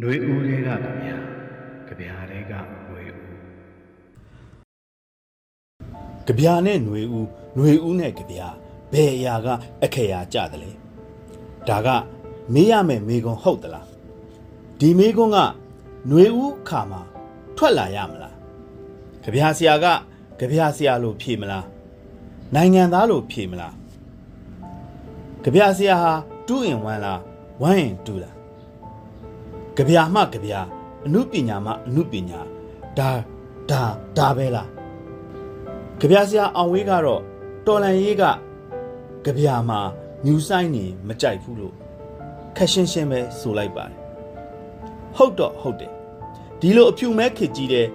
ຫນွေဦးတွေကကြဗျာကြဗျာတွေကຫນွေဦး ကြပြာနဲ့ຫນွေဦးຫນွေဦးနဲ့ကြပြာဘယ်အရာကအခရာကြတယ်လဲဒါကမေးရမယ်မေကွန်ဟုတ်သလားဒီမေကွန်ကຫນွေဦးခါမှာထွက်လာရမလားကြပြာဆရာကကြပြာဆရာလို့ဖြေမလားနိုင်ငံသားလို့ဖြေမလားကြပြာဆရာဟာ2 in 1လား1 in 2လား ကြပြာမှကြပြာအမှုပညာမှအမှုပညာဒါဒါဒါပဲလားကြပြဆရာအောင်ဝေးကတော့တော်လန်ရေးကကြပြမှာမြူဆိုင်နေမကြိုက်ဘူးလို့ခက်ရှင်းရှင်းပဲဆိုလိုက်ပါတယ်ဟုတ်တော့ဟုတ်တယ်ဒီလိုအဖြူမဲခစ်ကြီးတဲ့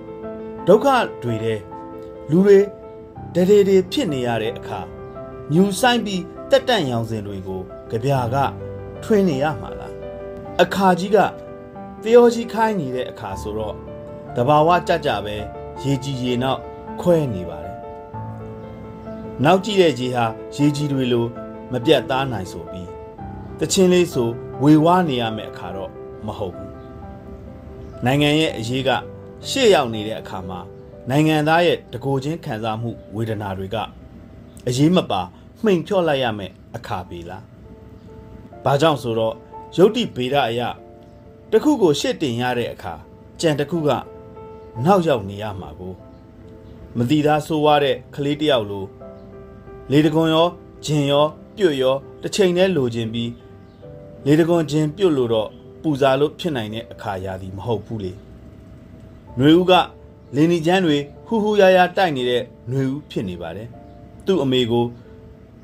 ဒုက္ခတွေတဲ့လူတွေတရေတွေဖြစ်နေရတဲ့အခါမြူဆိုင်ပြီးတက်တန့်ရောင်စင်တွေကိုကြပြကထွင်းနေရမှာလားအခါကြီးက တယောကြီးခိုင်းနေတဲ့အခါဆိုတော့တဘာဝကြကြပဲရေကြီးရေနောက်ခွဲနေပါတယ်နောက်ကြည့်တဲ့ကြီးဟာရေကြီးတွေလိုမပြတ်သားနိုင်ဆိုပြီးတချင်းလေးဆိုဝေဝါးနေရမယ့်အခါတော့မဟုတ်ဘူးနိုင်ငံရဲ့အရေးကရှေ့ရောက်နေတဲ့အခါမှာနိုင်ငံသားရဲ့တကိုယ်ချင်းခံစားမှုဝေဒနာတွေကအရေးမပါမှိန်ဖြော့လိုက်ရမယ့်အခါပေလားဘာကြောင့်ဆိုတော့ယုတ်တိဗေဒအရာ တစ်ခုကိုရှေ့တင်ရတဲ့အခါကြံတစ်ခုကနောက်ရောက်နေရမှာကိုမတိသားဆိုးွားတဲ့ကလေးတစ်ယောက်လို လေတကွန်ရောဂျင်ရောပြုတ်ရောတစ်ချိန်တည်းလိုချင်ပြီးလေတကွန်ဂျင်ပြုတ်လို့တော့ပူဇာလို့ဖြစ်နိုင်တဲ့အခါရာဒီမဟုတ်ဘူးလေຫນွေဦးကလင်းနီချမ်းတွေဟူဟူယာယာတိုက်နေတဲ့ຫນွေဦးဖြစ်နေပါတယ်သူ့အမေကို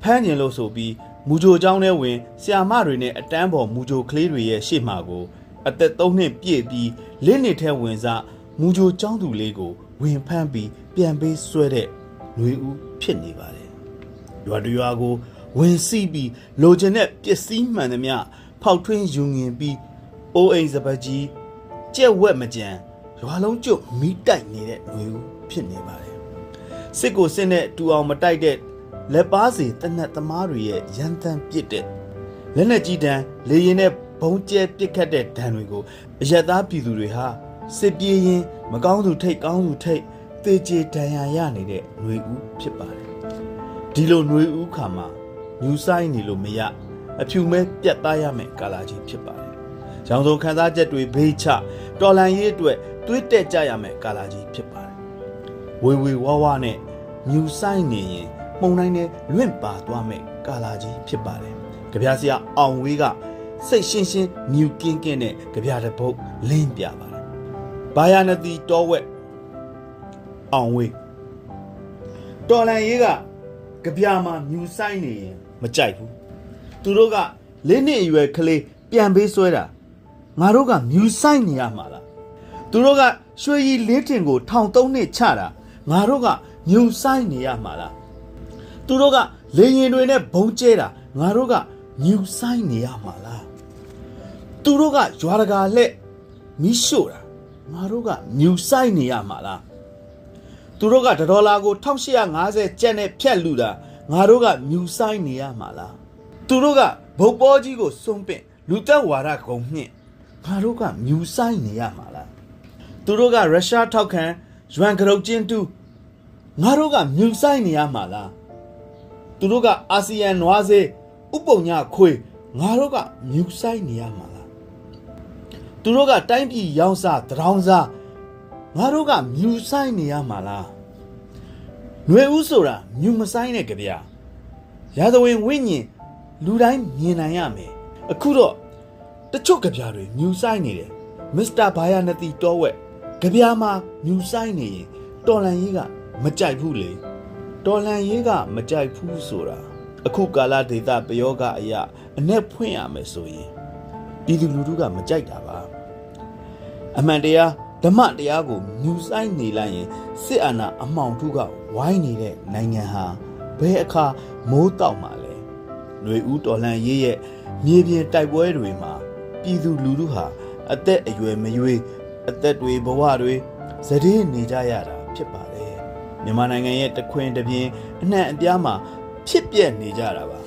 ဖမ်းကျင်လို့ဆိုပြီးမူဂျိုเจ้าနဲ့ဝင်ဆီယာမတွေနဲ့အတန်းပေါ်မူဂျိုကလေးတွေရဲ့ရှေ့မှာကို အသက်၃နှစ်ပြည့်ပြီးလင်းနေထဲဝင်စားမူဂျိုចောင်းသူလေးကိုဝင်ဖမ်းပြီးပြန်ပေးဆွဲတဲ့ຫນွေဦးဖြစ်နေပါတယ်။ရွာတရွာကိုဝင်စီးပြီးလိုချင်တဲ့ပစ္စည်းမှန်သမျှဖောက်ထွင်းယူငင်ပြီးအိုးအိမ်စပတ်ကြီးကြက်ဝက်မကြံရွာလုံးကျွတ်မိတိုက်နေတဲ့ຫນွေဦးဖြစ်နေပါတယ်။စစ်ကိုစစ်နဲ့တူအောင်မတိုက်တဲ့လက်ပါစီတနတ်သမားတွေရဲ့ရန်တမ်းပစ်တဲ့လက်နက်ကြီးတန်းလေရင်နဲ့ ဘုံကျဲပစ်ခတ်တဲ့ဒဏ်တွေကိုအယက်သားပြည်သူတွေဟာစစ်ပြေးရင်မကောင်းသူထိတ်ကောင်းသူထိတ်တေချေဒဏ်ရာရနေတဲ့ຫນွေဦးဖြစ်ပါတယ် ဒီလိုຫນွေဥခါမှာညူဆိုင်နေလို့မရအဖြူမဲပြတ်သားရမယ်ကာလာကြီးဖြစ်ပါတယ်။ရောင်စုံခန်းစားချက်တွေဘေးချတော်လန်ရေးအတွက်တွေးတက်ကြရမယ်ကာလာကြီးဖြစ်ပါတယ်။ဝေဝေဝါဝါနဲ့ညူဆိုင်နေရင်မှုန်တိုင်းနဲ့လွင့်ပါသွားမယ်ကာလာကြီးဖြစ်ပါတယ်။ကြပြဆရာအောင်ဝေးက စိတ်ရှင်းရှင်းညူကင်းကင်းနဲ့ကြပြတဲ့ဘုတ်လင်းပြပါတယ်။ဘာယာနတိတောဝက်အောင်ဝေးတော်လန်ရေးကကြပြာမှာမြူဆိုင်နေရင်မကြိုက်ဘူးသူတို့ကလေးနှစ်အရွယ်ကလေးပြန်ပေးဆွဲတာငါတို့ကမြူဆိုင်နေရမှာလားသူတို့ကရွှေရီလေးတင်ကိုထောင်သုံးနှစ်ချတာငါတို့ကမြူဆိုင်နေရမှာလားသူတို့ကလေရင်တွေနဲ့ဘုံကျဲတာငါတို့ကမြူဆိုင်နေရမှာလား သူတို့ကရွာတကာလက်မီးရှို့တာငါတို့ကမြူဆိုင်နေရမှာလားသူတို့ကတဒေါ်လာကို1850ကျပ်နဲ့ဖြတ်လူတာငါတို့ကမြူဆိုင်နေရမှာလားသူတို့ကဗုတ်ပေါ်ကြီးကိုစွန့်ပင့်လူသက်ဝါဒကုံမြင့်ငါတို့ကမြူဆိုင်နေရမှာလားသူတို့ကရုရှားထောက်ခံယွမ်ကရုတ်ချင်းတူငါတို့ကမြူဆိုင်နေရမှာလားသူတို့ကအာဆီယံနွားစေးဥပုံညခွေငါတို့ကမြူဆိုင်နေရမှာလား သူတို့ကတိုင်းပြည်ရောင်းစားတရောင်းစား ငါတို့ကမြူဆိုင်နေရမှာလားຫນွေဥဆိုတာမြူမဆိုင်နဲ့ကြဗျာရာဇဝင်ဝိညာဉ်လူတိုင်းမြင်နိုင်ရမယ်အခုတော့တချို့ကြဗျာတွေမြူဆိုင်နေတယ်မစ္စတာဘာယာနတီတောဝက်ကြဗျာမှာမြူဆိုင်နေရင်တော်လန်ရေးကမကြိုက်ဘူးလေတော်လန်ရေးကမကြိုက်ဘူးဆိုတာအခုကာလဒေတာပယောဂအရာအ내ဖွင့်ရမယ်ဆိုရင် ပြည်သူလူထုကမကြိုက်တာပါအမှန်တရားဓမ္မတရားကိုမြူဆိုင်နေလိုက်ရင်စစ်အာဏာအမှောင်ထုကဝိုင်းနေတဲ့နိုင်ငံဟာဘယ်အခါမိုးတောက်မှာလဲຫນွေဦးတော်လှန်ရေးရဲ့မြေပြင်တိုက်ပွဲတွေမှာပြည်သူလူထုဟာအသက်အရွယ်မရွေးအသက်တွေဘဝတွေဇတိနေကြရတာဖြစ်ပါတယ်မြန်မာနိုင်ငံရဲ့တခွင်တစ်ပြင်းအနှံ့အပြားမှာဖြစ်ပျက်နေကြတာပါ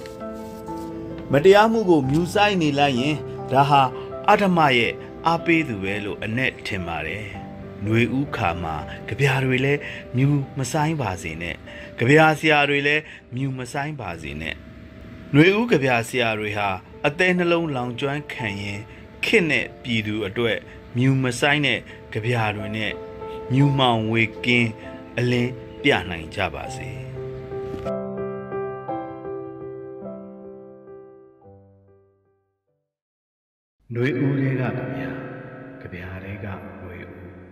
မတရားမှုကိုမြူဆိုင်နေလိုက်ရင် ဒါဟာအဓမ္မရဲ့ အားပေးသူပဲလို့အနဲ့ထင်ပါတယ်ຫນွေဦးခါမှာကြပြာတွေလည်းမြူမဆိုင်ပါစေနဲ့ကြပြာဆရာတွေလည်းမြူမဆိုင်ပါစေနဲ့ຫນွေဦးကြပြာဆရာတွေဟာအသေးနှလုံးလောင်ကျွမ်းခံရင်ခစ်နဲ့ပြည်သူအတွက်မြူမဆိုင်တဲ့ကြပြာတွေနဲ့မြူမောင်ဝေကင်းအလင်းပြနိုင်ကြပါစေ ຫນွေဦးတွေကကြဗျာကြဗျာတွေကຫນွေဦး